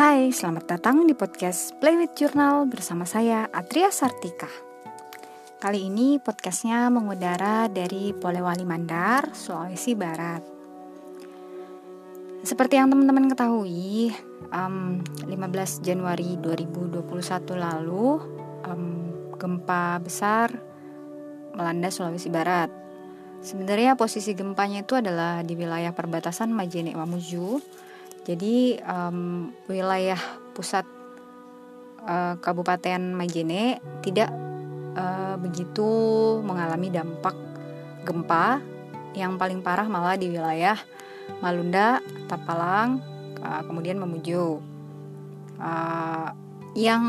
Hai, selamat datang di podcast Play with Journal bersama saya Atria Sartika. Kali ini podcastnya mengudara dari Polewali Mandar, Sulawesi Barat. Seperti yang teman-teman ketahui, um, 15 Januari 2021 lalu um, gempa besar melanda Sulawesi Barat. Sebenarnya posisi gempanya itu adalah di wilayah perbatasan Majene Mamuju jadi um, wilayah pusat uh, Kabupaten Majene tidak uh, begitu mengalami dampak gempa. Yang paling parah malah di wilayah Malunda, Tapalang, uh, kemudian Mamuju. Uh, yang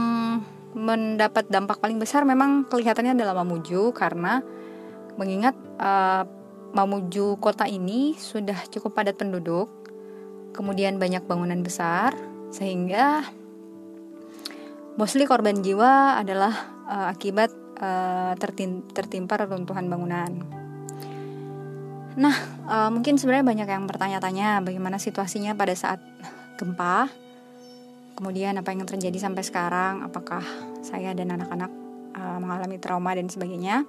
mendapat dampak paling besar memang kelihatannya adalah Mamuju karena mengingat uh, Mamuju kota ini sudah cukup padat penduduk kemudian banyak bangunan besar sehingga mostly korban jiwa adalah uh, akibat uh, tertim tertimpa reruntuhan bangunan. Nah, uh, mungkin sebenarnya banyak yang bertanya-tanya bagaimana situasinya pada saat gempa. Kemudian apa yang terjadi sampai sekarang, apakah saya dan anak-anak uh, mengalami trauma dan sebagainya.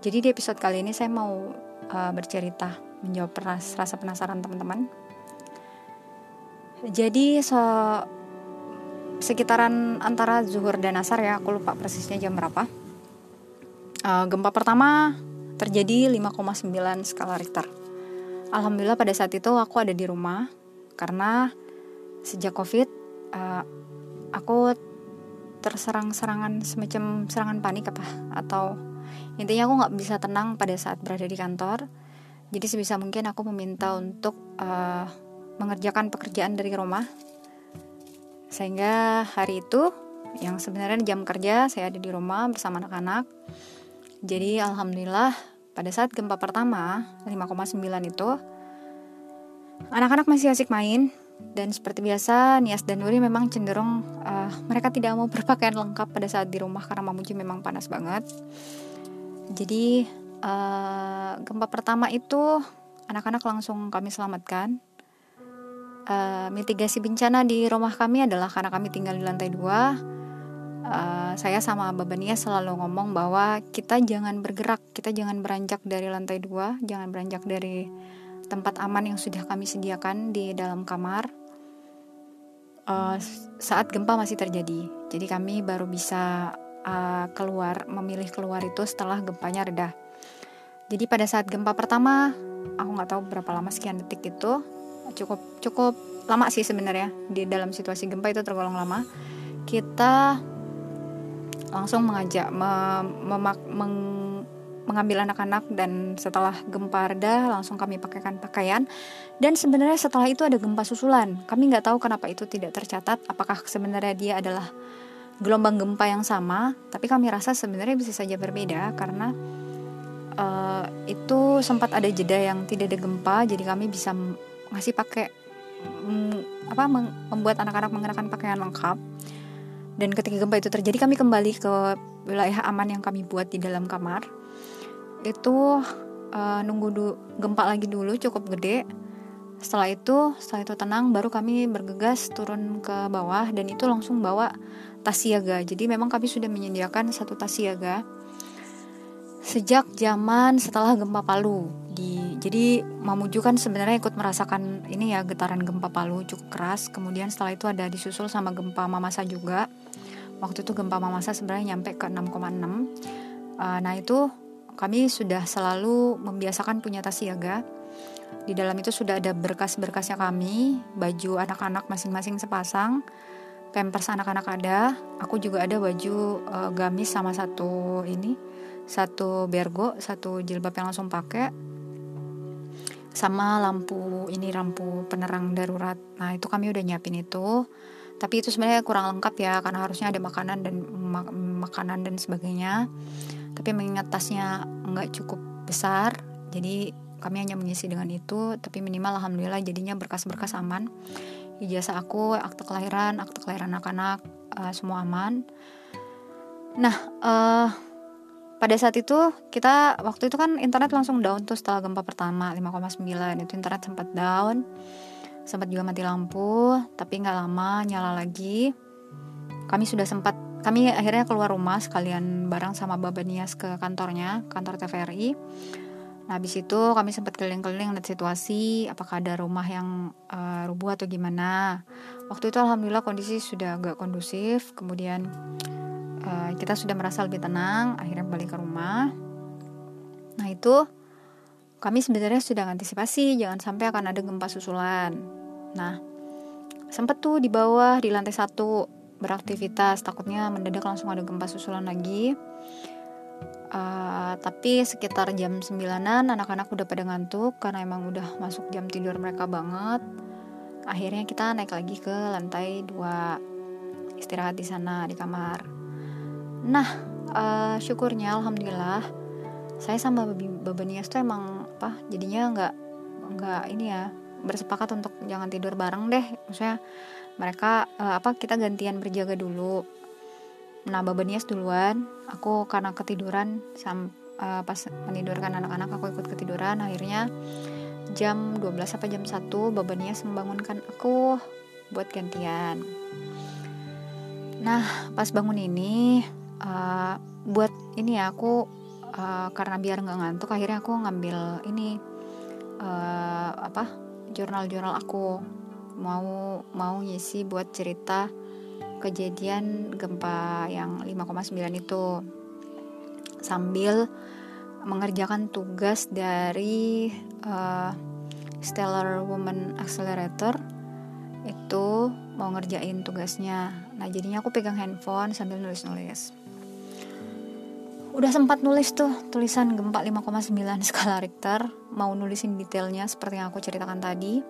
Jadi di episode kali ini saya mau uh, bercerita, menjawab rasa penasaran teman-teman jadi so sekitaran antara zuhur dan asar ya, aku lupa persisnya jam berapa. Uh, gempa pertama terjadi 5,9 skala Richter. Alhamdulillah pada saat itu aku ada di rumah karena sejak Covid uh, aku terserang serangan semacam serangan panik apa atau intinya aku nggak bisa tenang pada saat berada di kantor. Jadi sebisa mungkin aku meminta untuk uh, mengerjakan pekerjaan dari rumah. Sehingga hari itu yang sebenarnya jam kerja saya ada di rumah bersama anak-anak. Jadi alhamdulillah pada saat gempa pertama 5,9 itu anak-anak masih asik main dan seperti biasa Nias dan Nuri memang cenderung uh, mereka tidak mau berpakaian lengkap pada saat di rumah karena Mamuji memang panas banget. Jadi uh, gempa pertama itu anak-anak langsung kami selamatkan uh, mitigasi bencana di rumah kami adalah karena kami tinggal di lantai dua. Uh, saya sama Babania selalu ngomong bahwa kita jangan bergerak, kita jangan beranjak dari lantai dua, jangan beranjak dari tempat aman yang sudah kami sediakan di dalam kamar. Uh, saat gempa masih terjadi, jadi kami baru bisa uh, keluar, memilih keluar itu setelah gempanya reda. Jadi pada saat gempa pertama, aku nggak tahu berapa lama sekian detik itu, cukup cukup lama sih sebenarnya di dalam situasi gempa itu tergolong lama. Kita langsung mengajak memak, meng, mengambil anak-anak dan setelah gempa reda langsung kami pakaikan pakaian. Dan sebenarnya setelah itu ada gempa susulan. Kami nggak tahu kenapa itu tidak tercatat apakah sebenarnya dia adalah gelombang gempa yang sama tapi kami rasa sebenarnya bisa saja berbeda karena uh, itu sempat ada jeda yang tidak ada gempa jadi kami bisa ngasih pakai mm, apa membuat anak-anak mengenakan pakaian lengkap. Dan ketika gempa itu terjadi kami kembali ke wilayah aman yang kami buat di dalam kamar. Itu uh, nunggu du gempa lagi dulu cukup gede. Setelah itu setelah itu tenang baru kami bergegas turun ke bawah. Dan itu langsung bawa tas siaga. Jadi memang kami sudah menyediakan satu tas siaga sejak zaman setelah gempa Palu. Di jadi Mamuju kan sebenarnya ikut merasakan ini ya getaran gempa Palu cukup keras. Kemudian setelah itu ada disusul sama gempa Mamasa juga. Waktu itu gempa Mamasa sebenarnya nyampe ke 6,6 uh, nah itu kami sudah selalu membiasakan punya tas siaga. Di dalam itu sudah ada berkas-berkasnya kami baju anak-anak masing-masing sepasang pampers anak-anak ada. Aku juga ada baju uh, gamis sama satu ini satu bergo satu jilbab yang langsung pakai sama lampu ini lampu penerang darurat. Nah, itu kami udah nyiapin itu. Tapi itu sebenarnya kurang lengkap ya karena harusnya ada makanan dan mak makanan dan sebagainya. Tapi mengingat tasnya nggak cukup besar, jadi kami hanya mengisi dengan itu. Tapi minimal alhamdulillah jadinya berkas-berkas aman. Ijazah aku, akte kelahiran, akte kelahiran anak-anak, uh, semua aman. Nah, uh, pada saat itu kita waktu itu kan internet langsung down tuh setelah gempa pertama 5,9 itu internet sempat down sempat juga mati lampu tapi nggak lama nyala lagi. Kami sudah sempat kami akhirnya keluar rumah sekalian bareng sama Baba Nias ke kantornya kantor TVRI Nah, habis itu kami sempat keliling-keliling lihat situasi, apakah ada rumah yang uh, rubuh atau gimana. Waktu itu alhamdulillah kondisi sudah agak kondusif, kemudian uh, kita sudah merasa lebih tenang, akhirnya balik ke rumah. Nah, itu kami sebenarnya sudah antisipasi jangan sampai akan ada gempa susulan. Nah, sempat tuh di bawah di lantai satu beraktivitas, takutnya mendadak langsung ada gempa susulan lagi Uh, tapi sekitar jam 9an anak-anak udah pada ngantuk karena emang udah masuk jam tidur mereka banget. Akhirnya kita naik lagi ke lantai 2 istirahat di sana di kamar. Nah, uh, syukurnya alhamdulillah saya sama Babanias tuh emang apa jadinya nggak nggak ini ya bersepakat untuk jangan tidur bareng deh. Maksudnya mereka uh, apa kita gantian berjaga dulu Nah, Babanias duluan, aku karena ketiduran sam, uh, pas menidurkan anak-anak aku ikut ketiduran, akhirnya jam 12 sampai jam 1 Babanias membangunkan aku buat gantian. Nah, pas bangun ini uh, buat ini ya aku uh, karena biar nggak ngantuk akhirnya aku ngambil ini uh, apa jurnal-jurnal aku mau mau ngisi buat cerita kejadian gempa yang 5,9 itu sambil mengerjakan tugas dari uh, Stellar Woman Accelerator itu mau ngerjain tugasnya. Nah jadinya aku pegang handphone sambil nulis-nulis. Udah sempat nulis tuh tulisan gempa 5,9 skala Richter, mau nulisin detailnya seperti yang aku ceritakan tadi.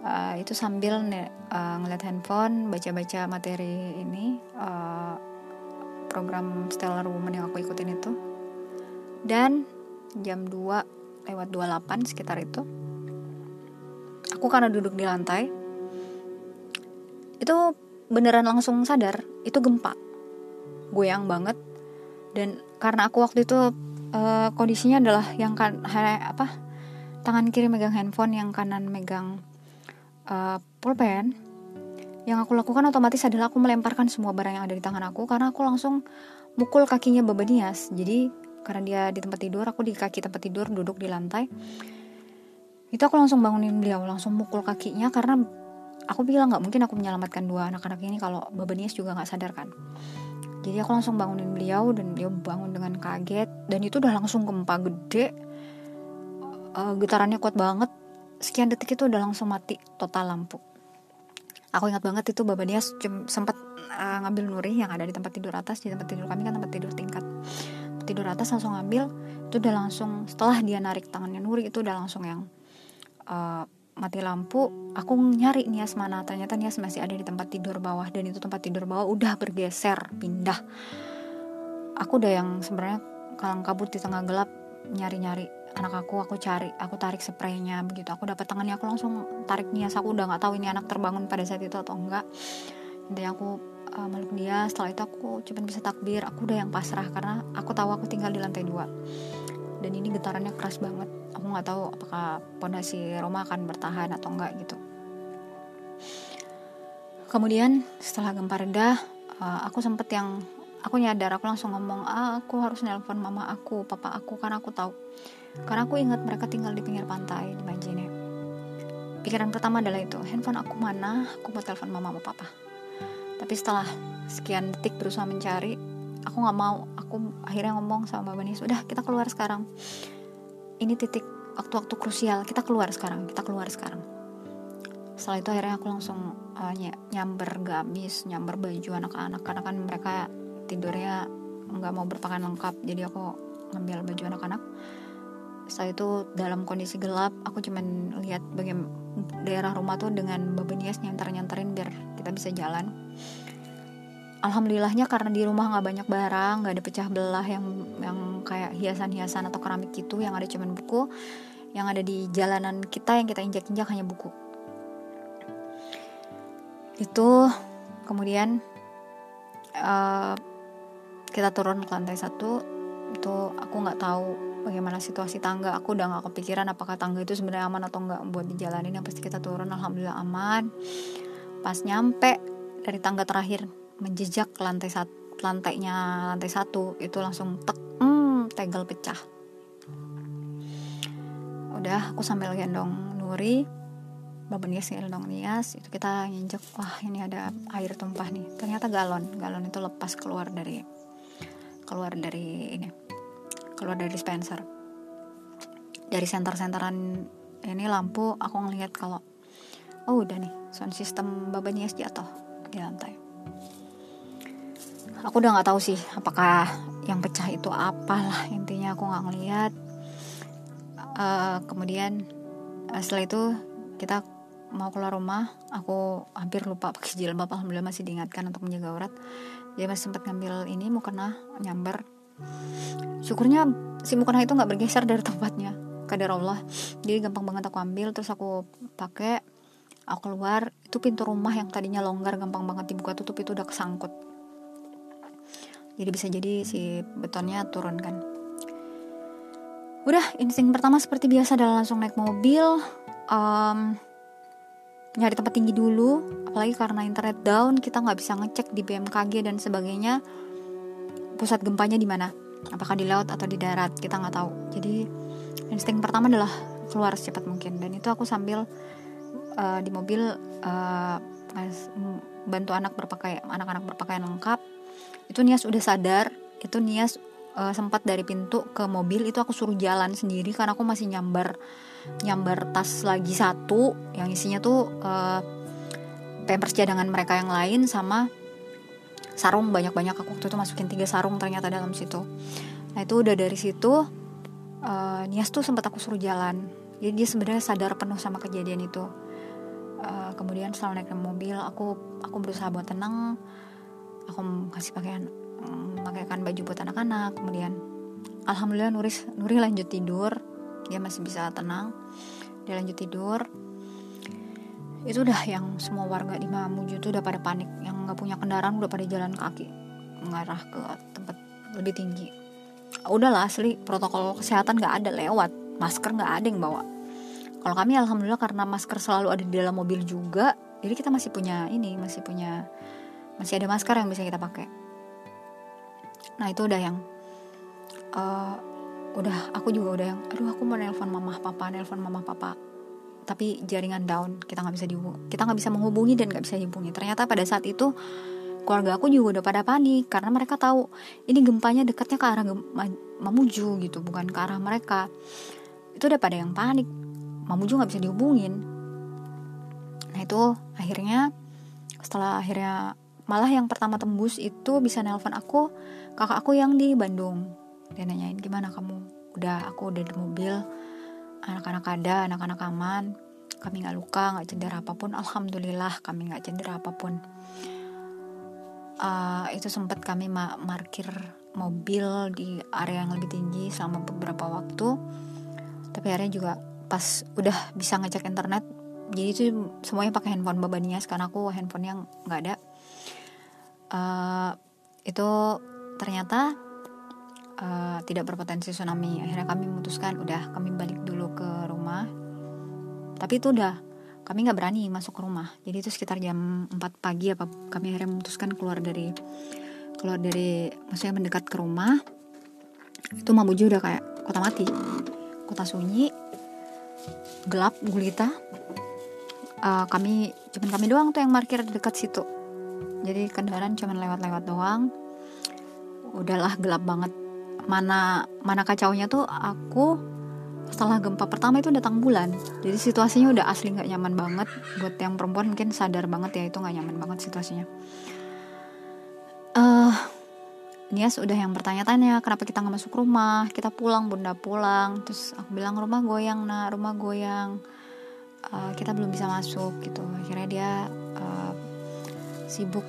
Uh, itu sambil uh, ngeliat handphone baca-baca materi ini uh, program Stellar Woman yang aku ikutin itu. Dan jam 2 lewat 28 sekitar itu aku karena duduk di lantai itu beneran langsung sadar itu gempa. Goyang banget dan karena aku waktu itu uh, kondisinya adalah yang kan apa tangan kiri megang handphone yang kanan megang uh, pulpen. Yang aku lakukan otomatis adalah aku melemparkan semua barang yang ada di tangan aku karena aku langsung mukul kakinya Babanias jadi karena dia di tempat tidur aku di kaki tempat tidur duduk di lantai. Itu aku langsung bangunin beliau langsung mukul kakinya karena aku bilang nggak mungkin aku menyelamatkan dua anak-anak ini kalau Babanias juga nggak sadar kan jadi aku langsung bangunin beliau dan beliau bangun dengan kaget. Dan itu udah langsung gempa gede. Uh, getarannya kuat banget. Sekian detik itu udah langsung mati total lampu. Aku ingat banget itu Baba dia sempat uh, ngambil Nuri yang ada di tempat tidur atas. Di tempat tidur kami kan tempat tidur tingkat. Tidur atas langsung ngambil. Itu udah langsung setelah dia narik tangannya Nuri itu udah langsung yang uh, mati lampu aku nyari Nias mana. Ternyata Nias masih ada di tempat tidur bawah dan itu tempat tidur bawah udah bergeser pindah. Aku udah yang sebenarnya kalang kabut di tengah gelap nyari-nyari anak aku aku cari aku tarik spraynya begitu. Aku dapat tangannya aku langsung tarik nias. Aku udah nggak tahu ini anak terbangun pada saat itu atau enggak. Intinya aku uh, meluk dia. Setelah itu aku cuma bisa takbir. Aku udah yang pasrah karena aku tahu aku tinggal di lantai dua dan ini getarannya keras banget aku nggak tahu apakah pondasi Roma akan bertahan atau enggak gitu kemudian setelah gempa reda uh, aku sempet yang aku nyadar aku langsung ngomong ah, aku harus nelpon mama aku papa aku karena aku tahu karena aku ingat mereka tinggal di pinggir pantai di Majene. Pikiran pertama adalah itu, handphone aku mana? Aku mau telepon mama sama papa. Tapi setelah sekian detik berusaha mencari, aku nggak mau. Aku akhirnya ngomong sama Mbak Nis, udah kita keluar sekarang. Ini titik waktu-waktu krusial, kita keluar sekarang, kita keluar sekarang. Setelah itu akhirnya aku langsung uh, nyamber gamis, nyamber baju anak-anak karena kan mereka tidurnya nggak mau berpakaian lengkap, jadi aku ngambil baju anak-anak setelah itu dalam kondisi gelap aku cuman lihat bagian daerah rumah tuh dengan babenias nyantar nyantarin biar kita bisa jalan alhamdulillahnya karena di rumah nggak banyak barang nggak ada pecah belah yang yang kayak hiasan-hiasan atau keramik gitu yang ada cuman buku. Yang ada di jalanan kita yang kita injak-injak hanya buku. Itu kemudian uh, kita turun ke lantai satu. Itu aku nggak tahu bagaimana situasi tangga. Aku udah nggak kepikiran apakah tangga itu sebenarnya aman atau nggak buat dijalanin. Yang pasti kita turun alhamdulillah aman. Pas nyampe dari tangga terakhir menjejak lantai satu lantainya lantai satu. Itu langsung tek hmm, tegel pecah. Udah aku sambil gendong Nuri. Nias gendong Nias. Itu kita nginjek wah ini ada air tumpah nih. Ternyata galon. Galon itu lepas keluar dari keluar dari ini. Keluar dari dispenser. Dari senter-senteran ini lampu aku ngelihat kalau oh udah nih. Sound system Bapak Nias jatuh di lantai aku udah nggak tahu sih apakah yang pecah itu apalah. Intinya aku nggak ngeliat uh, kemudian uh, setelah itu kita mau keluar rumah. Aku hampir lupa pakai jilbab alhamdulillah masih diingatkan untuk menjaga aurat. Jadi masih sempat ngambil ini mau kena nyamber syukurnya si mukena itu nggak bergeser dari tempatnya. Kadar Allah jadi gampang banget aku ambil terus aku pakai aku keluar. Itu pintu rumah yang tadinya longgar gampang banget dibuka tutup itu udah kesangkut jadi bisa jadi si betonnya turun kan. Udah insting pertama seperti biasa adalah langsung naik mobil um, nyari tempat tinggi dulu. Apalagi karena internet down kita nggak bisa ngecek di BMKG dan sebagainya pusat gempanya di mana. Apakah di laut atau di darat kita nggak tahu. Jadi insting pertama adalah keluar secepat mungkin. Dan itu aku sambil uh, di mobil uh, bantu anak berpakaian anak-anak berpakaian lengkap itu Nias udah sadar. Itu Nias uh, sempat dari pintu ke mobil. Itu aku suruh jalan sendiri karena aku masih nyambar nyambar tas lagi satu yang isinya tuh uh, pampers cadangan mereka yang lain sama sarung. Banyak-banyak aku waktu itu masukin tiga sarung ternyata dalam situ. Nah itu udah dari situ uh, Nias tuh sempat aku suruh jalan. Jadi dia sebenarnya sadar penuh sama kejadian itu. Uh, kemudian setelah naik ke mobil aku aku berusaha buat tenang aku kasih pakaian memakaikan baju buat anak-anak kemudian alhamdulillah Nuris Nuri lanjut tidur. Dia masih bisa tenang. Dia lanjut tidur. Itu udah yang semua warga di Mamuju itu udah pada panik. Yang nggak punya kendaraan udah pada jalan kaki mengarah ke tempat lebih tinggi. Udahlah asli protokol kesehatan nggak ada lewat. Masker nggak ada yang bawa. Kalau kami alhamdulillah karena masker selalu ada di dalam mobil juga jadi kita masih punya ini masih punya masih ada masker yang bisa kita pakai. Nah itu udah yang uh, udah aku juga udah yang aduh aku mau nelpon mama papa nelpon mama papa. Tapi jaringan down kita nggak bisa dihubungi kita nggak bisa menghubungi dan nggak bisa dihubungi. Ternyata pada saat itu keluarga aku juga udah pada panik karena mereka tahu ini gempanya dekatnya ke arah Mamuju gitu bukan ke arah mereka. Itu udah pada yang panik Mamuju nggak bisa dihubungin. Nah itu akhirnya setelah akhirnya malah yang pertama tembus itu bisa nelpon aku kakak aku yang di Bandung. Dia nanyain gimana kamu? Udah aku udah di mobil. Anak-anak ada anak-anak aman. Kami nggak luka nggak cedera apa pun. Alhamdulillah kami nggak cedera apa pun. Uh, itu sempat kami ma markir mobil di area yang lebih tinggi selama beberapa waktu. Tapi akhirnya juga pas udah bisa ngecek internet jadi itu semuanya pakai handphone babanias karena aku handphone yang nggak ada uh, itu ternyata uh, tidak berpotensi tsunami. Akhirnya kami memutuskan udah kami balik dulu ke rumah. Tapi itu udah kami nggak berani masuk ke rumah. Jadi itu sekitar jam 4 pagi apa kami akhirnya memutuskan keluar dari keluar dari maksudnya mendekat ke rumah. Itu Mamuju udah kayak kota mati. Kota sunyi gelap gulita. Uh, kami cuman kami doang tuh yang parkir dekat situ jadi kendaraan cuman lewat-lewat doang. Udahlah gelap banget. Mana mana kacaunya tuh aku setelah gempa pertama itu datang bulan. Jadi situasinya udah asli nggak nyaman banget. Buat yang perempuan mungkin sadar banget ya itu nggak nyaman banget situasinya. Uh, Nias udah yang bertanya-tanya kenapa kita nggak masuk rumah? Kita pulang bunda pulang. Terus aku bilang rumah goyang nak. Rumah goyang. Uh, kita belum bisa masuk gitu. Akhirnya dia uh, sibuk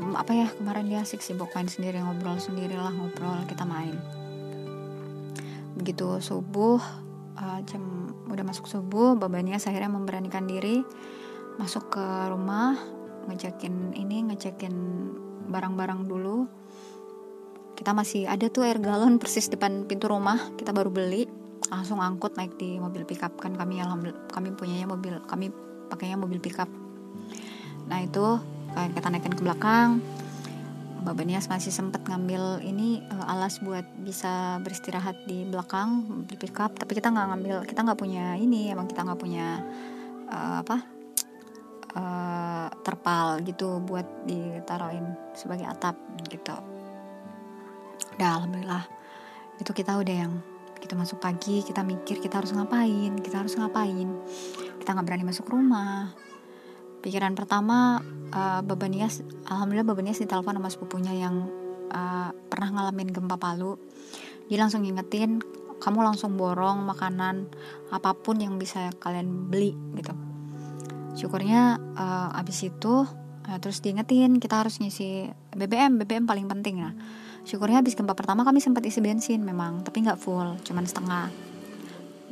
mm, apa ya kemarin dia asik sibuk main sendiri ngobrol sendiri lah ngobrol kita main. Begitu subuh uh, jam udah masuk subuh babanya akhirnya memberanikan diri masuk ke rumah ngecekin ini ngecekin barang-barang dulu. Kita masih ada tuh air galon persis depan pintu rumah kita baru beli langsung angkut naik di mobil pickup kan kami alhamdulillah kami punyanya mobil kami pakainya mobil pickup. Nah itu kita naikkan ke belakang. Mbak Banias masih sempat ngambil ini uh, alas buat bisa beristirahat di belakang di pickup. Tapi kita nggak ngambil kita nggak punya ini emang kita nggak punya uh, apa uh, terpal gitu buat ditaruhin sebagai atap gitu. Udah alhamdulillah. Itu kita udah yang kita masuk pagi kita mikir kita harus ngapain kita harus ngapain. Kita nggak berani masuk rumah pikiran pertama uh, Babanias alhamdulillah Babanias ditelepon sama sepupunya yang uh, pernah ngalamin gempa Palu. Dia langsung ngingetin kamu langsung borong makanan apa pun yang bisa kalian beli gitu. Syukurnya uh, abis itu uh, terus diingetin kita harus ngisi BBM BBM paling penting. Ya syukurnya habis gempa pertama kami sempat isi bensin memang tapi nggak full cuman setengah.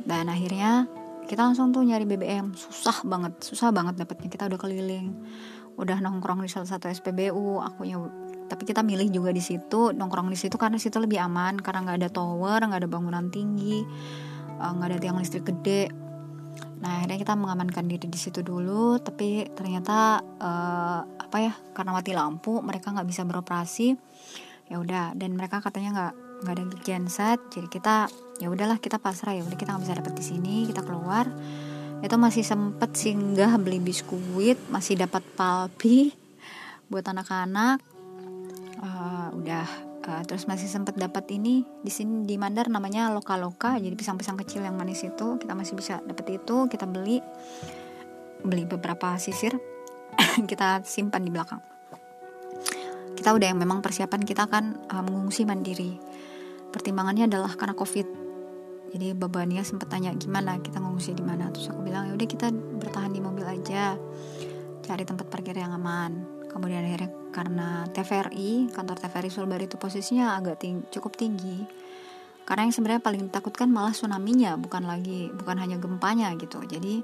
Dan akhirnya kita langsung tuh nyari BBM susah banget susah banget dapetnya. Kita udah keliling. Udah nongkrong di salah satu SPBU akunya tapi kita milih juga di situ nongkrong di situ karena situ lebih aman karena nggak ada tower nggak ada bangunan tinggi eh, nggak ada tiang listrik gede. Nah akhirnya kita mengamankan diri di situ dulu tapi ternyata uh, apa ya karena mati lampu mereka nggak bisa beroperasi. Ya udah dan mereka katanya nggak nggak ada genset jadi kita ya udahlah kita pasrah ya udah kita nggak bisa dapet di sini kita keluar. Itu masih sempet singgah beli biskuit masih dapat palpi buat anak-anak. Uh, udah uh, terus masih sempet dapat ini di sini di Mandar namanya loka loka jadi pisang-pisang kecil yang manis itu kita masih bisa dapat itu kita beli. Beli beberapa sisir kita simpan di belakang. Kita udah yang memang persiapan kita kan uh, mengungsi mandiri pertimbangannya adalah karena covid. Jadi babania sempat tanya gimana? Kita mengungsi di mana? Terus aku bilang ya udah kita bertahan di mobil aja cari tempat parkir yang aman. Kemudian akhirnya karena TVRI kantor TVRI Sulbar itu posisinya agak ting cukup tinggi. Karena yang sebenarnya paling takutkan malah tsunami-nya bukan lagi bukan hanya gempanya gitu. Jadi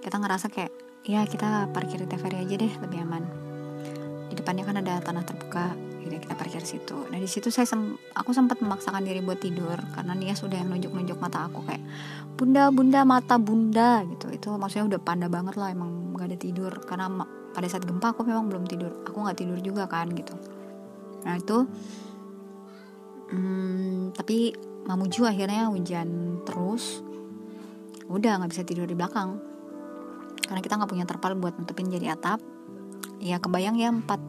kita ngerasa kayak ya kita parkir di TVRI aja deh lebih aman. Di depannya kan ada tanah terbuka jadi kita parkir situ. Nah di situ saya sem aku sempat memaksakan diri buat tidur karena dia sudah yang nunjuk-nunjuk mata aku kayak bunda bunda mata bunda gitu. Itu maksudnya udah panda banget lah emang gak ada tidur. Karena pada saat gempa aku memang belum tidur. Aku nggak tidur juga kan gitu. Nah itu hmm, tapi Mamuju akhirnya hujan terus. Udah nggak bisa tidur di belakang. Karena kita nggak punya terpal buat nutupin jadi atap. Ya kebayang ya empat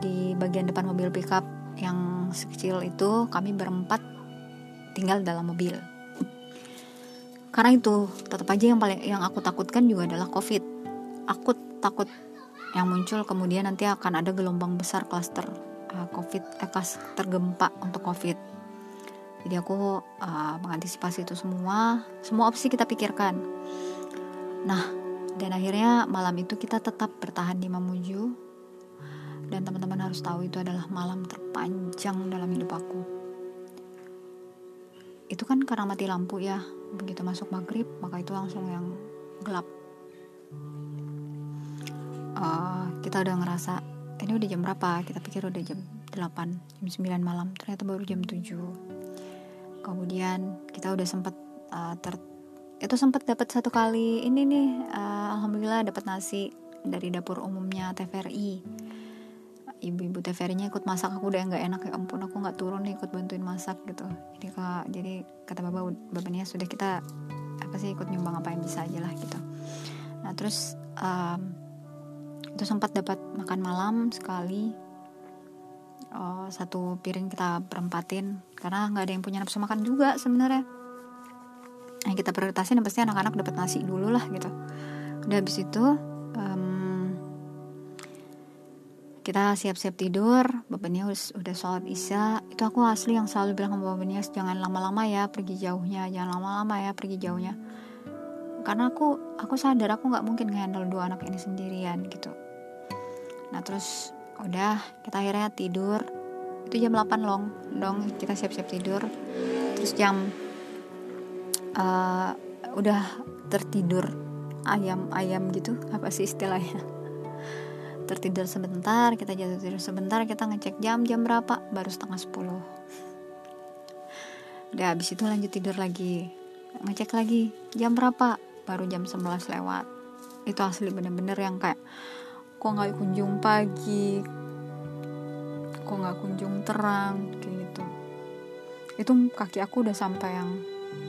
di bagian depan mobil pickup yang sekecil itu kami berempat tinggal dalam mobil. Karena itu tetap aja yang paling yang aku takutkan juga adalah covid. Aku takut yang muncul kemudian nanti akan ada gelombang besar klaster uh, covid eh, klaster gempa untuk covid. Jadi aku uh, mengantisipasi itu semua. Semua opsi kita pikirkan. Nah dan akhirnya malam itu kita tetap bertahan di Mamuju dan teman-teman harus tahu itu adalah malam terpanjang dalam hidup aku. Itu kan karena mati lampu ya. Begitu masuk maghrib maka itu langsung yang gelap. Uh, kita udah ngerasa ini udah jam berapa? Kita pikir udah jam 8 jam 9 malam. Ternyata baru jam 7 kemudian kita udah sempat uh, ter itu sempat dapat satu kali ini nih uh, alhamdulillah dapat nasi dari dapur umumnya TVRI ibu-ibu TVRI-nya ikut masak aku udah nggak enak ya ampun aku nggak turun nih ikut bantuin masak gitu. Jadi kak jadi kata bapak bapaknya sudah kita apa sih ikut nyumbang apa yang bisa aja lah gitu. Nah terus um, itu sempat dapat makan malam sekali. Oh, satu piring kita perempatin karena nggak ada yang punya nafsu makan juga sebenarnya. Yang kita prioritasin pasti anak-anak dapat nasi dulu lah gitu. Udah habis itu kita siap-siap tidur bapaknya udah, sholat isya. Itu aku asli yang selalu bilang sama bapaknya jangan lama-lama ya pergi jauhnya jangan lama-lama ya pergi jauhnya. Karena aku aku sadar aku nggak mungkin handle dua anak ini sendirian gitu. Nah terus udah kita akhirnya tidur. Itu jam 8 long. Dong kita siap-siap tidur. Terus jam uh, udah tertidur ayam-ayam gitu. Apa sih istilahnya tertidur sebentar kita jatuh tidur sebentar kita ngecek jam jam berapa? Baru setengah sepuluh. Udah habis itu lanjut tidur lagi. Ngecek lagi jam berapa? Baru jam 11 lewat. Itu asli bener-bener yang kayak kok nggak kunjung pagi? Kok nggak kunjung terang? Kayak gitu. Itu kaki aku udah sampai yang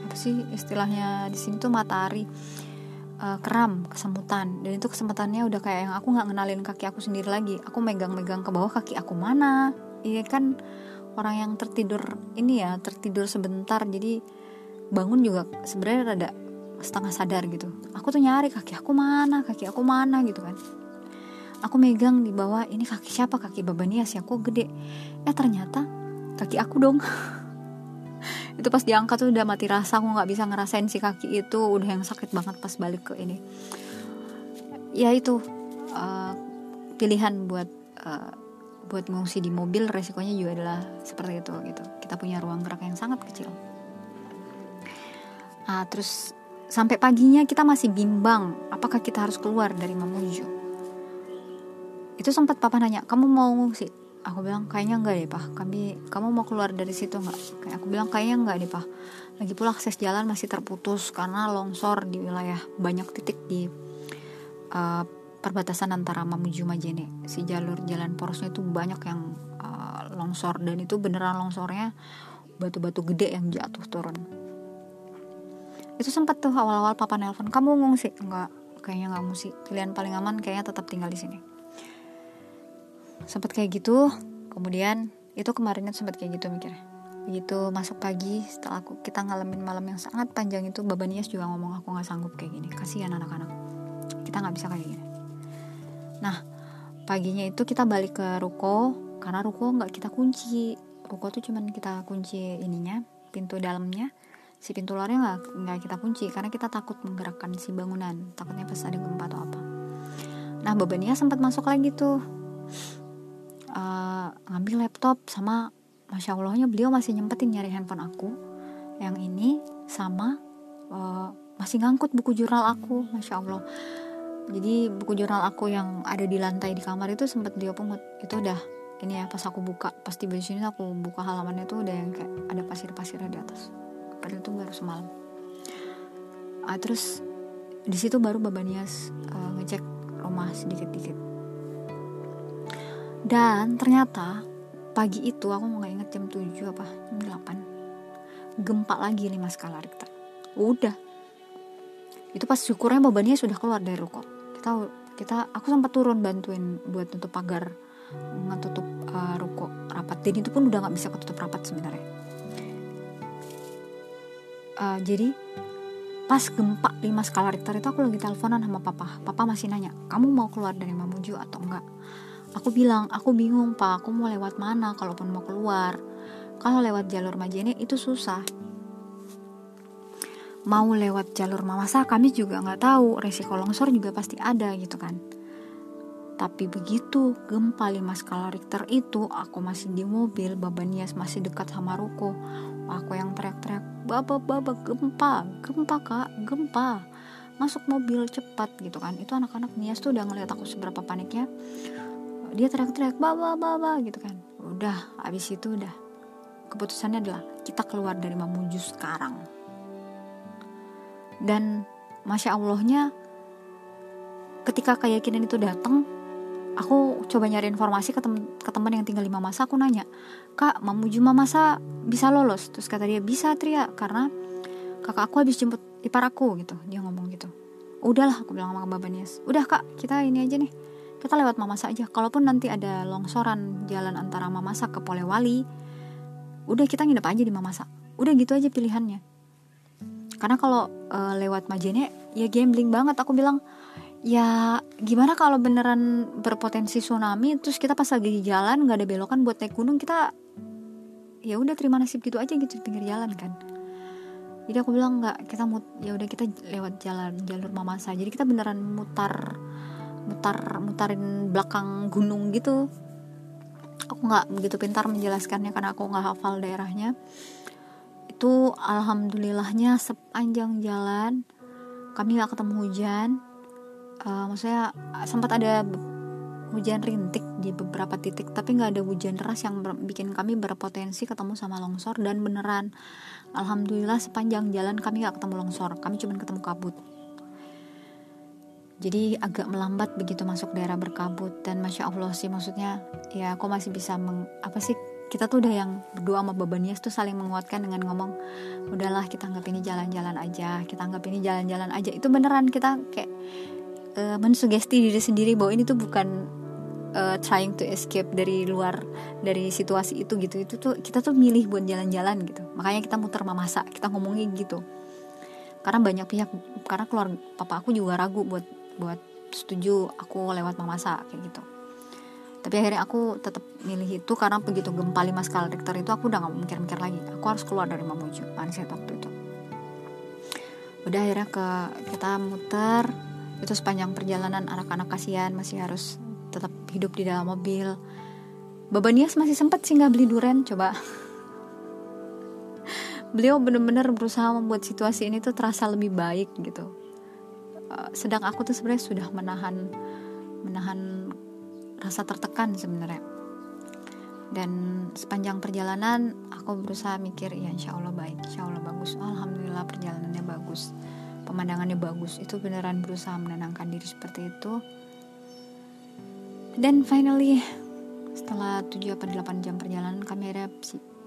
apa sih istilahnya di sini tuh matahari uh, kram kesemutan. Dan itu kesemutannya udah kayak yang aku nggak ngenalin kaki aku sendiri lagi. Aku megang-megang ke bawah kaki aku mana? Iya kan orang yang tertidur ini ya tertidur sebentar. Jadi bangun juga sebenarnya rada setengah sadar gitu. Aku tuh nyari kaki aku mana kaki aku mana gitu kan. Aku megang di bawah ini kaki siapa? Kaki babanias ya kok gede. Eh ternyata kaki aku dong itu pas diangkat tuh udah mati rasa aku nggak bisa ngerasain si kaki itu. Udah yang sakit banget pas balik ke ini. Ya itu uh, pilihan buat uh, buat ngungsi di mobil resikonya juga adalah seperti itu gitu. Kita punya ruang gerak yang sangat kecil. Nah terus sampai paginya kita masih bimbang apakah kita harus keluar dari Mamuju? Itu sempat papa nanya kamu mau ngungsi aku bilang kayaknya enggak deh pak kami kamu mau keluar dari situ enggak kayak aku bilang kayaknya enggak deh pak lagi pula akses jalan masih terputus karena longsor di wilayah banyak titik di uh, perbatasan antara Mamuju Majene si jalur jalan porosnya itu banyak yang uh, longsor dan itu beneran longsornya batu-batu gede yang jatuh turun. Itu sempat tuh awal-awal papa nelpon kamu ngungsi? Enggak kayaknya nggak ngungsi. Pilihan paling aman kayaknya tetap tinggal di sini sempat kayak gitu. Kemudian itu kemarinnya sempat kayak gitu mikirnya. Begitu masuk pagi setelah aku kita ngalamin malam yang sangat panjang itu babanias juga ngomong aku nggak sanggup kayak gini kasihan anak-anak. Kita nggak bisa kayak gini. Nah paginya itu kita balik ke ruko karena ruko nggak kita kunci. Ruko tuh cuman kita kunci ininya pintu dalamnya. Si pintu luarnya nggak nggak kita kunci karena kita takut menggerakkan si bangunan. Takutnya pas ada gempa atau apa. Nah babania sempat masuk lagi tuh uh, ngambil laptop sama masya allahnya beliau masih nyempetin nyari handphone aku. Yang ini sama uh, masih ngangkut buku jurnal aku masya allah. Jadi buku jurnal aku yang ada di lantai di kamar itu sempat dia pungut. Itu udah ini ya pas aku buka pas tiba di sini aku buka halamannya tuh udah yang kayak ada pasir-pasirnya di atas. Padahal itu baru semalam. Uh, terus di situ baru babanias uh, ngecek rumah sedikit-dikit dan ternyata pagi itu aku nggak inget jam 7 apa jam 8 gempa lagi 5 skala Richter. Udah. Itu pas syukurnya bebannya sudah keluar dari ruko. Kita kita aku sempat turun bantuin buat tutup pagar ngetutup uh, ruko rapat. Dan itu pun udah nggak bisa ketutup rapat sebenarnya. Uh, jadi pas gempa 5 skala Richter itu aku lagi teleponan sama papa. Papa masih nanya kamu mau keluar dari Mamuju atau enggak Aku bilang, aku bingung pak, aku mau lewat mana kalaupun mau keluar. Kalau lewat jalur Majene itu susah. Mau lewat jalur Mamasa kami juga nggak tahu, resiko longsor juga pasti ada gitu kan. Tapi begitu gempa 5 skala Richter itu, aku masih di mobil, Baba Nias masih dekat sama Ruko. Aku yang teriak-teriak, Baba, Baba, gempa, gempa kak, gempa. Masuk mobil cepat gitu kan. Itu anak-anak Nias tuh udah ngeliat aku seberapa paniknya dia teriak-teriak bawa bawa gitu kan. Udah abis itu udah. Keputusannya adalah kita keluar dari Mamuju sekarang. Dan masya allahnya ketika keyakinan itu datang aku coba nyari informasi ke, tem ke teman yang tinggal di Mamasa aku nanya kak Mamuju Mamasa bisa lolos? Terus kata dia bisa Tria karena kakak aku habis jemput ipar aku gitu. Dia ngomong gitu. Udahlah aku bilang sama Bapak Nias udah kak kita ini aja nih kita lewat Mamasa aja kalaupun nanti ada longsoran jalan antara Mamasa ke Polewali udah kita nginep aja di Mamasa udah gitu aja pilihannya. Karena kalau uh, lewat Majene ya gambling banget. Aku bilang ya gimana kalau beneran berpotensi tsunami terus kita pas lagi di jalan nggak ada belokan buat naik gunung kita ya udah terima nasib gitu aja gitu di pinggir jalan kan? Jadi aku bilang nggak kita mut ya udah kita lewat jalan jalur Mamasa jadi kita beneran mutar mutar mutarin belakang gunung gitu. Aku nggak begitu pintar menjelaskannya karena aku nggak hafal daerahnya. Itu alhamdulillahnya sepanjang jalan kami nggak ketemu hujan. Uh, maksudnya sempat ada hujan rintik di beberapa titik tapi nggak ada hujan deras yang bikin kami berpotensi ketemu sama longsor dan beneran. Alhamdulillah sepanjang jalan kami nggak ketemu longsor kami cuma ketemu kabut jadi agak melambat begitu masuk daerah berkabut. Dan masya allah sih maksudnya ya aku masih bisa meng, apa sih kita tuh udah yang berdua sama babanias tuh saling menguatkan dengan ngomong udahlah kita anggap ini jalan-jalan aja kita anggap ini jalan-jalan aja. Itu beneran kita kayak uh, mensugesti diri sendiri bahwa ini tuh bukan uh, trying to escape dari luar dari situasi itu gitu. Itu tuh kita tuh milih buat jalan-jalan gitu. Makanya kita muter mamasak kita ngomongin gitu. Karena banyak pihak karena keluar papa aku juga ragu buat buat setuju aku lewat mamasa kayak gitu. Tapi akhirnya aku tetap milih itu karena begitu gempa 5 skala Richter itu aku udah gak mikir-mikir lagi. Aku harus keluar dari Mamuju mindset waktu itu. Udah akhirnya ke kita muter itu sepanjang perjalanan anak-anak kasihan masih harus tetap hidup di dalam mobil. Babanias masih sempat sih nggak beli duren coba. Beliau bener-bener berusaha membuat situasi ini tuh terasa lebih baik gitu uh, sedang aku tuh sebenarnya sudah menahan menahan rasa tertekan sebenarnya. Dan sepanjang perjalanan aku berusaha mikir ya insya Allah baik insya Allah bagus. Alhamdulillah perjalanannya bagus pemandangannya bagus. Itu beneran berusaha menenangkan diri seperti itu. Dan finally setelah 7 atau 8 jam perjalanan kami akhirnya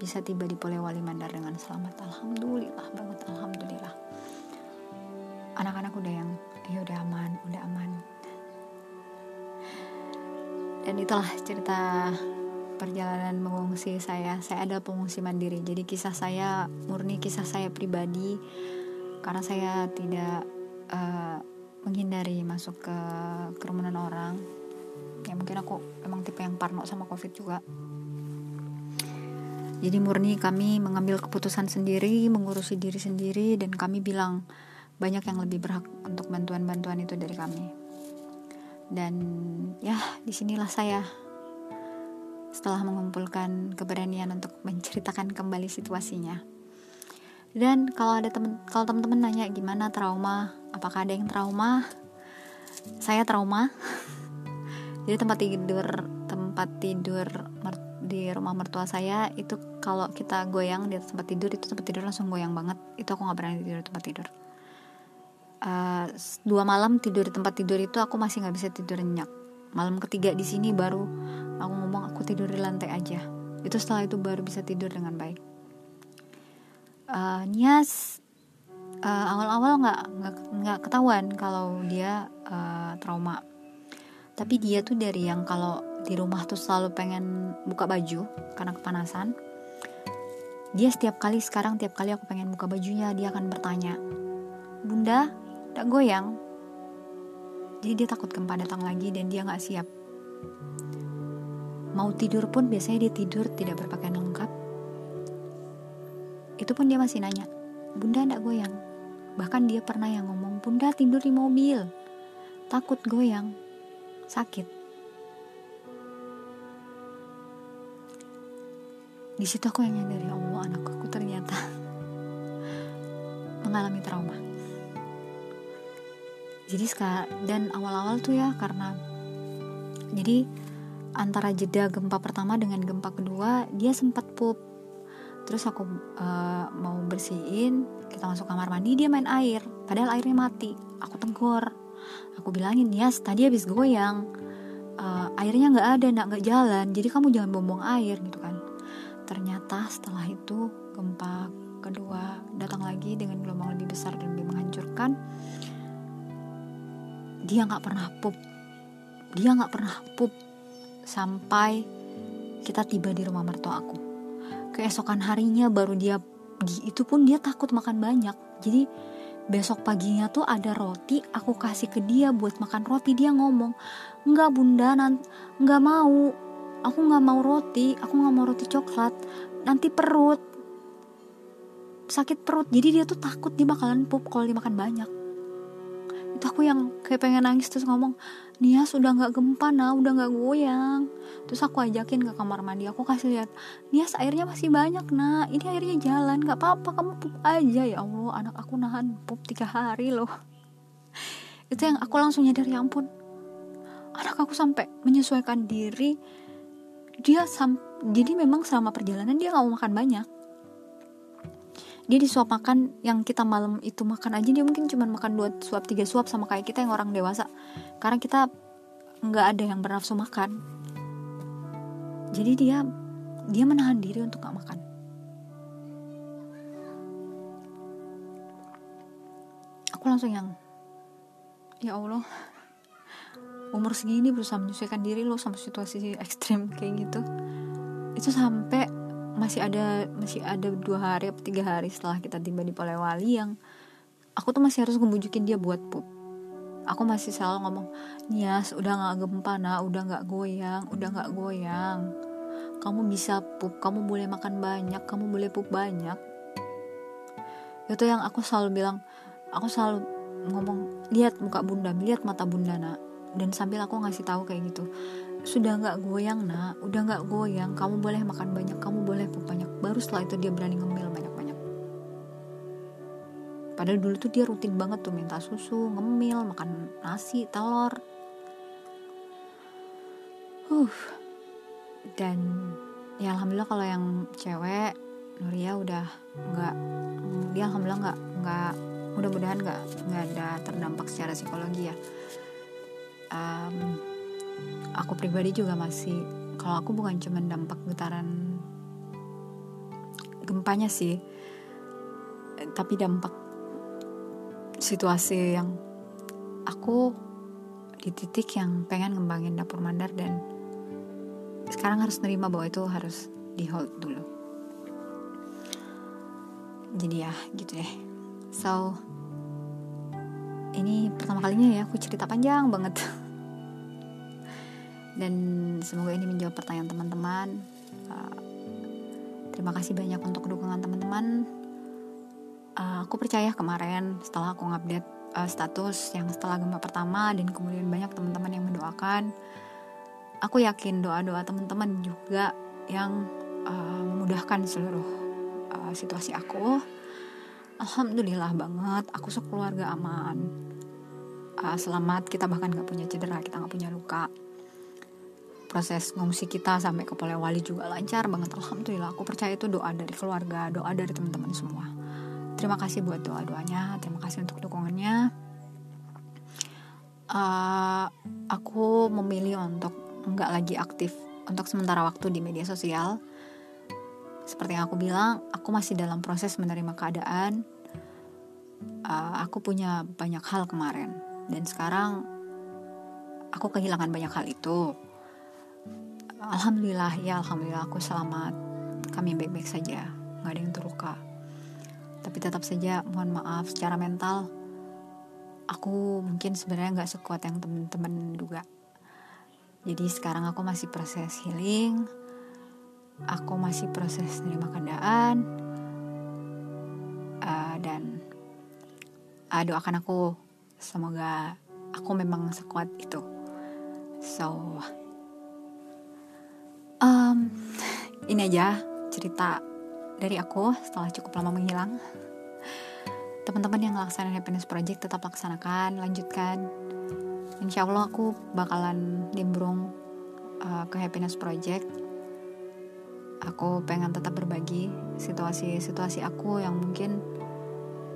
bisa tiba di Polewali Mandar dengan selamat. Alhamdulillah banget alhamdulillah. Anak-anak udah yang ya udah aman udah aman. Dan itulah cerita perjalanan mengungsi saya. Saya ada pengungsi mandiri jadi kisah saya murni kisah saya pribadi karena saya tidak uh, menghindari masuk ke kerumunan orang. Ya mungkin aku emang tipe yang parno sama covid juga. Jadi murni kami mengambil keputusan sendiri mengurusi diri sendiri dan kami bilang banyak yang lebih berhak untuk bantuan-bantuan itu dari kami. Dan ya di sinilah saya. Setelah mengumpulkan keberanian untuk menceritakan kembali situasinya. Dan kalau ada temen kalau teman-teman nanya gimana trauma? Apakah ada yang trauma? Saya trauma. Jadi tempat tidur tempat tidur di rumah mertua saya itu kalau kita goyang di tempat tidur itu tempat tidur langsung goyang banget. Itu aku nggak berani tidur tempat tidur uh, dua malam tidur di tempat tidur itu aku masih nggak bisa tidur nyenyak. Malam ketiga di sini baru aku ngomong aku tidur di lantai aja. Itu setelah itu baru bisa tidur dengan baik. Uh, Nias uh, awal-awal nggak nggak ketahuan kalau dia uh, trauma. Tapi dia tuh dari yang kalau di rumah tuh selalu pengen buka baju karena kepanasan. Dia setiap kali sekarang tiap kali aku pengen buka bajunya dia akan bertanya bunda tak goyang. Jadi dia takut gempa datang lagi dan dia nggak siap. Mau tidur pun biasanya dia tidur tidak berpakaian lengkap. Itu pun dia masih nanya bunda ndak goyang? Bahkan dia pernah yang ngomong bunda tidur di mobil. Takut goyang sakit. Di situ aku yang nyadari Allah anak aku ternyata mengalami trauma. Jadi dan awal-awal tuh ya karena jadi antara jeda gempa pertama dengan gempa kedua dia sempat pup. Terus aku uh, mau bersihin kita masuk kamar mandi dia main air. Padahal airnya mati. Aku tegur. Aku bilangin ya tadi habis goyang. Uh, airnya nggak ada nggak nggak jalan. Jadi kamu jangan buang air gitu kan. Ternyata setelah itu gempa kedua datang lagi dengan gelombang lebih besar dan lebih menghancurkan dia nggak pernah pup. Dia nggak pernah pup sampai kita tiba di rumah mertua aku. Keesokan harinya baru dia itu pun dia takut makan banyak. Jadi besok paginya tuh ada roti aku kasih ke dia buat makan roti. Dia ngomong nggak bunda nggak mau. Aku nggak mau roti aku nggak mau roti coklat. Nanti perut sakit perut. Jadi dia tuh takut dia bakalan pup kalau dimakan banyak itu aku yang kayak pengen nangis terus ngomong Nia sudah nggak gempa nah udah nggak goyang. Terus aku ajakin ke kamar mandi aku kasih lihat Nia airnya masih banyak nah ini airnya jalan nggak apa-apa kamu pup aja. Ya Allah anak aku nahan pup tiga hari loh. Itu yang aku langsung nyadar ya ampun. Anak aku sampai menyesuaikan diri dia sam jadi memang selama perjalanan dia nggak mau makan banyak dia disuap makan yang kita malam itu makan aja dia mungkin cuma makan dua suap tiga suap sama kayak kita yang orang dewasa. Karena kita nggak ada yang bernafsu makan. Jadi dia dia menahan diri untuk nggak makan. Aku langsung yang ya Allah umur segini berusaha menyesuaikan diri lo sama situasi ekstrim kayak gitu. Itu sampai masih ada masih ada dua hari atau tiga hari setelah kita tiba di Polewali yang aku tuh masih harus ngebujukin dia buat pup. Aku masih selalu ngomong Nias udah nggak gempa nah udah nggak goyang udah nggak goyang. Kamu bisa pup kamu boleh makan banyak kamu boleh pup banyak. Itu yang aku selalu bilang aku selalu ngomong lihat muka bunda lihat mata bunda nak. Dan sambil aku ngasih tahu kayak gitu sudah nggak goyang nak. Udah nggak goyang. Kamu boleh makan banyak kamu boleh pup banyak. Baru setelah itu dia berani ngemil banyak banyak padahal dulu tuh dia rutin banget tuh minta susu ngemil makan nasi telur. Uh dan ya alhamdulillah kalau yang cewek Nuria udah nggak dia alhamdulillah nggak nggak mudah-mudahan nggak nggak ada terdampak secara psikologi ya aku pribadi juga masih kalau aku bukan cuma dampak getaran gempanya sih tapi dampak situasi yang aku di titik yang pengen ngembangin dapur mandar dan sekarang harus nerima bahwa itu harus di hold dulu. Jadi ya gitu deh so ini pertama kalinya ya aku cerita panjang banget dan semoga ini menjawab pertanyaan teman-teman. Uh, terima kasih banyak untuk dukungan teman-teman. Uh, aku percaya kemarin setelah aku ngupdate uh, status yang setelah gempa pertama dan kemudian banyak teman-teman yang mendoakan aku yakin doa-doa teman-teman juga yang uh, memudahkan seluruh uh, situasi aku. Alhamdulillah banget aku sekeluarga aman. Uh, selamat kita bahkan gak punya cedera kita gak punya luka proses ngungsi kita sampai ke Polewali juga lancar banget. Alhamdulillah aku percaya itu doa dari keluarga doa dari teman-teman semua. Terima kasih buat doa doanya terima kasih untuk dukungannya. Uh, aku memilih untuk nggak lagi aktif untuk sementara waktu di media sosial. Seperti yang aku bilang aku masih dalam proses menerima keadaan. Uh, aku punya banyak hal kemarin. Dan sekarang aku kehilangan banyak hal itu alhamdulillah ya alhamdulillah aku selamat. Kami baik-baik saja nggak ada yang terluka. Tapi tetap saja mohon maaf secara mental aku mungkin sebenarnya nggak sekuat yang temen-temen duga jadi sekarang aku masih proses healing aku masih proses nerima keadaan uh, dan uh, doakan aku. Semoga aku memang sekuat itu. So um, ini aja cerita dari aku setelah cukup lama menghilang. Teman-teman yang ngelaksanain happiness project tetap laksanakan lanjutkan. Insya Allah aku bakalan nimbrung uh, ke happiness project. Aku pengen tetap berbagi situasi-situasi aku yang mungkin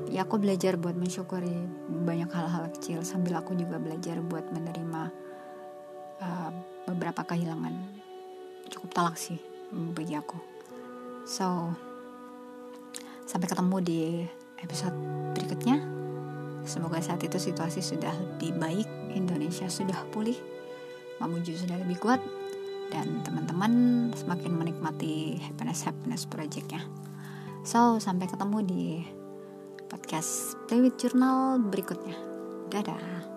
ya aku belajar buat mensyukuri banyak hal-hal kecil sambil aku juga belajar buat menerima uh, beberapa kehilangan cukup talak sih bagi aku. So sampai ketemu di episode berikutnya. Semoga saat itu situasi sudah lebih baik Indonesia sudah pulih Mamuju sudah lebih kuat dan teman-teman semakin menikmati happiness happiness projectnya. So sampai ketemu di podcast with Journal berikutnya. Dadah